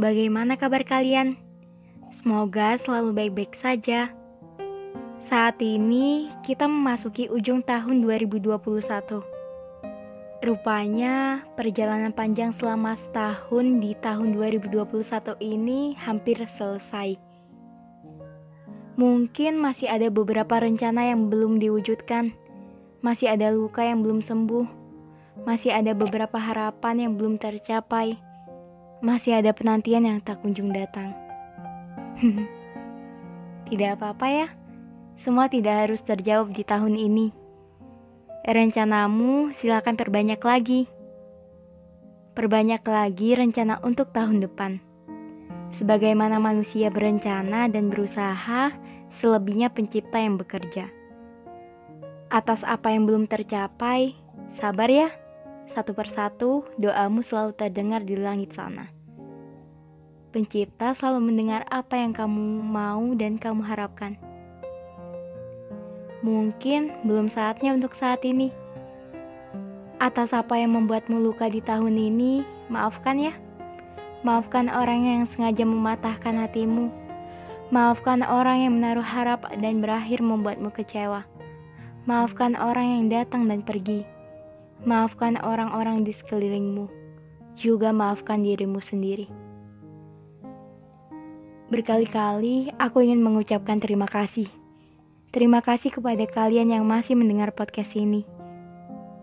bagaimana kabar kalian? Semoga selalu baik-baik saja. Saat ini kita memasuki ujung tahun 2021. Rupanya perjalanan panjang selama setahun di tahun 2021 ini hampir selesai. Mungkin masih ada beberapa rencana yang belum diwujudkan. Masih ada luka yang belum sembuh. Masih ada beberapa harapan yang belum tercapai masih ada penantian yang tak kunjung datang. tidak apa-apa ya, semua tidak harus terjawab di tahun ini. Rencanamu silakan perbanyak lagi. Perbanyak lagi rencana untuk tahun depan. Sebagaimana manusia berencana dan berusaha, selebihnya pencipta yang bekerja. Atas apa yang belum tercapai, sabar ya. Satu persatu, doamu selalu terdengar di langit sana. Pencipta selalu mendengar apa yang kamu mau dan kamu harapkan. Mungkin belum saatnya untuk saat ini. Atas apa yang membuatmu luka di tahun ini, maafkan ya. Maafkan orang yang sengaja mematahkan hatimu. Maafkan orang yang menaruh harap dan berakhir membuatmu kecewa. Maafkan orang yang datang dan pergi. Maafkan orang-orang di sekelilingmu, juga maafkan dirimu sendiri. Berkali-kali aku ingin mengucapkan terima kasih. Terima kasih kepada kalian yang masih mendengar podcast ini.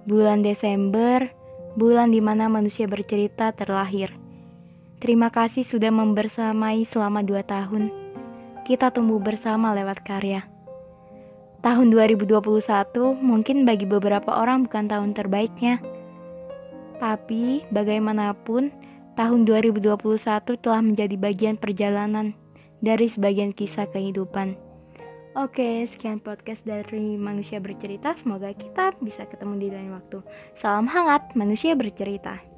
Bulan Desember, bulan di mana manusia bercerita terlahir. Terima kasih sudah membersamai selama dua tahun. Kita tumbuh bersama lewat karya. Tahun 2021 mungkin bagi beberapa orang bukan tahun terbaiknya. Tapi bagaimanapun, tahun 2021 telah menjadi bagian perjalanan dari sebagian kisah kehidupan. Oke, sekian podcast dari Manusia Bercerita. Semoga kita bisa ketemu di lain waktu. Salam hangat, Manusia Bercerita.